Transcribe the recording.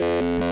you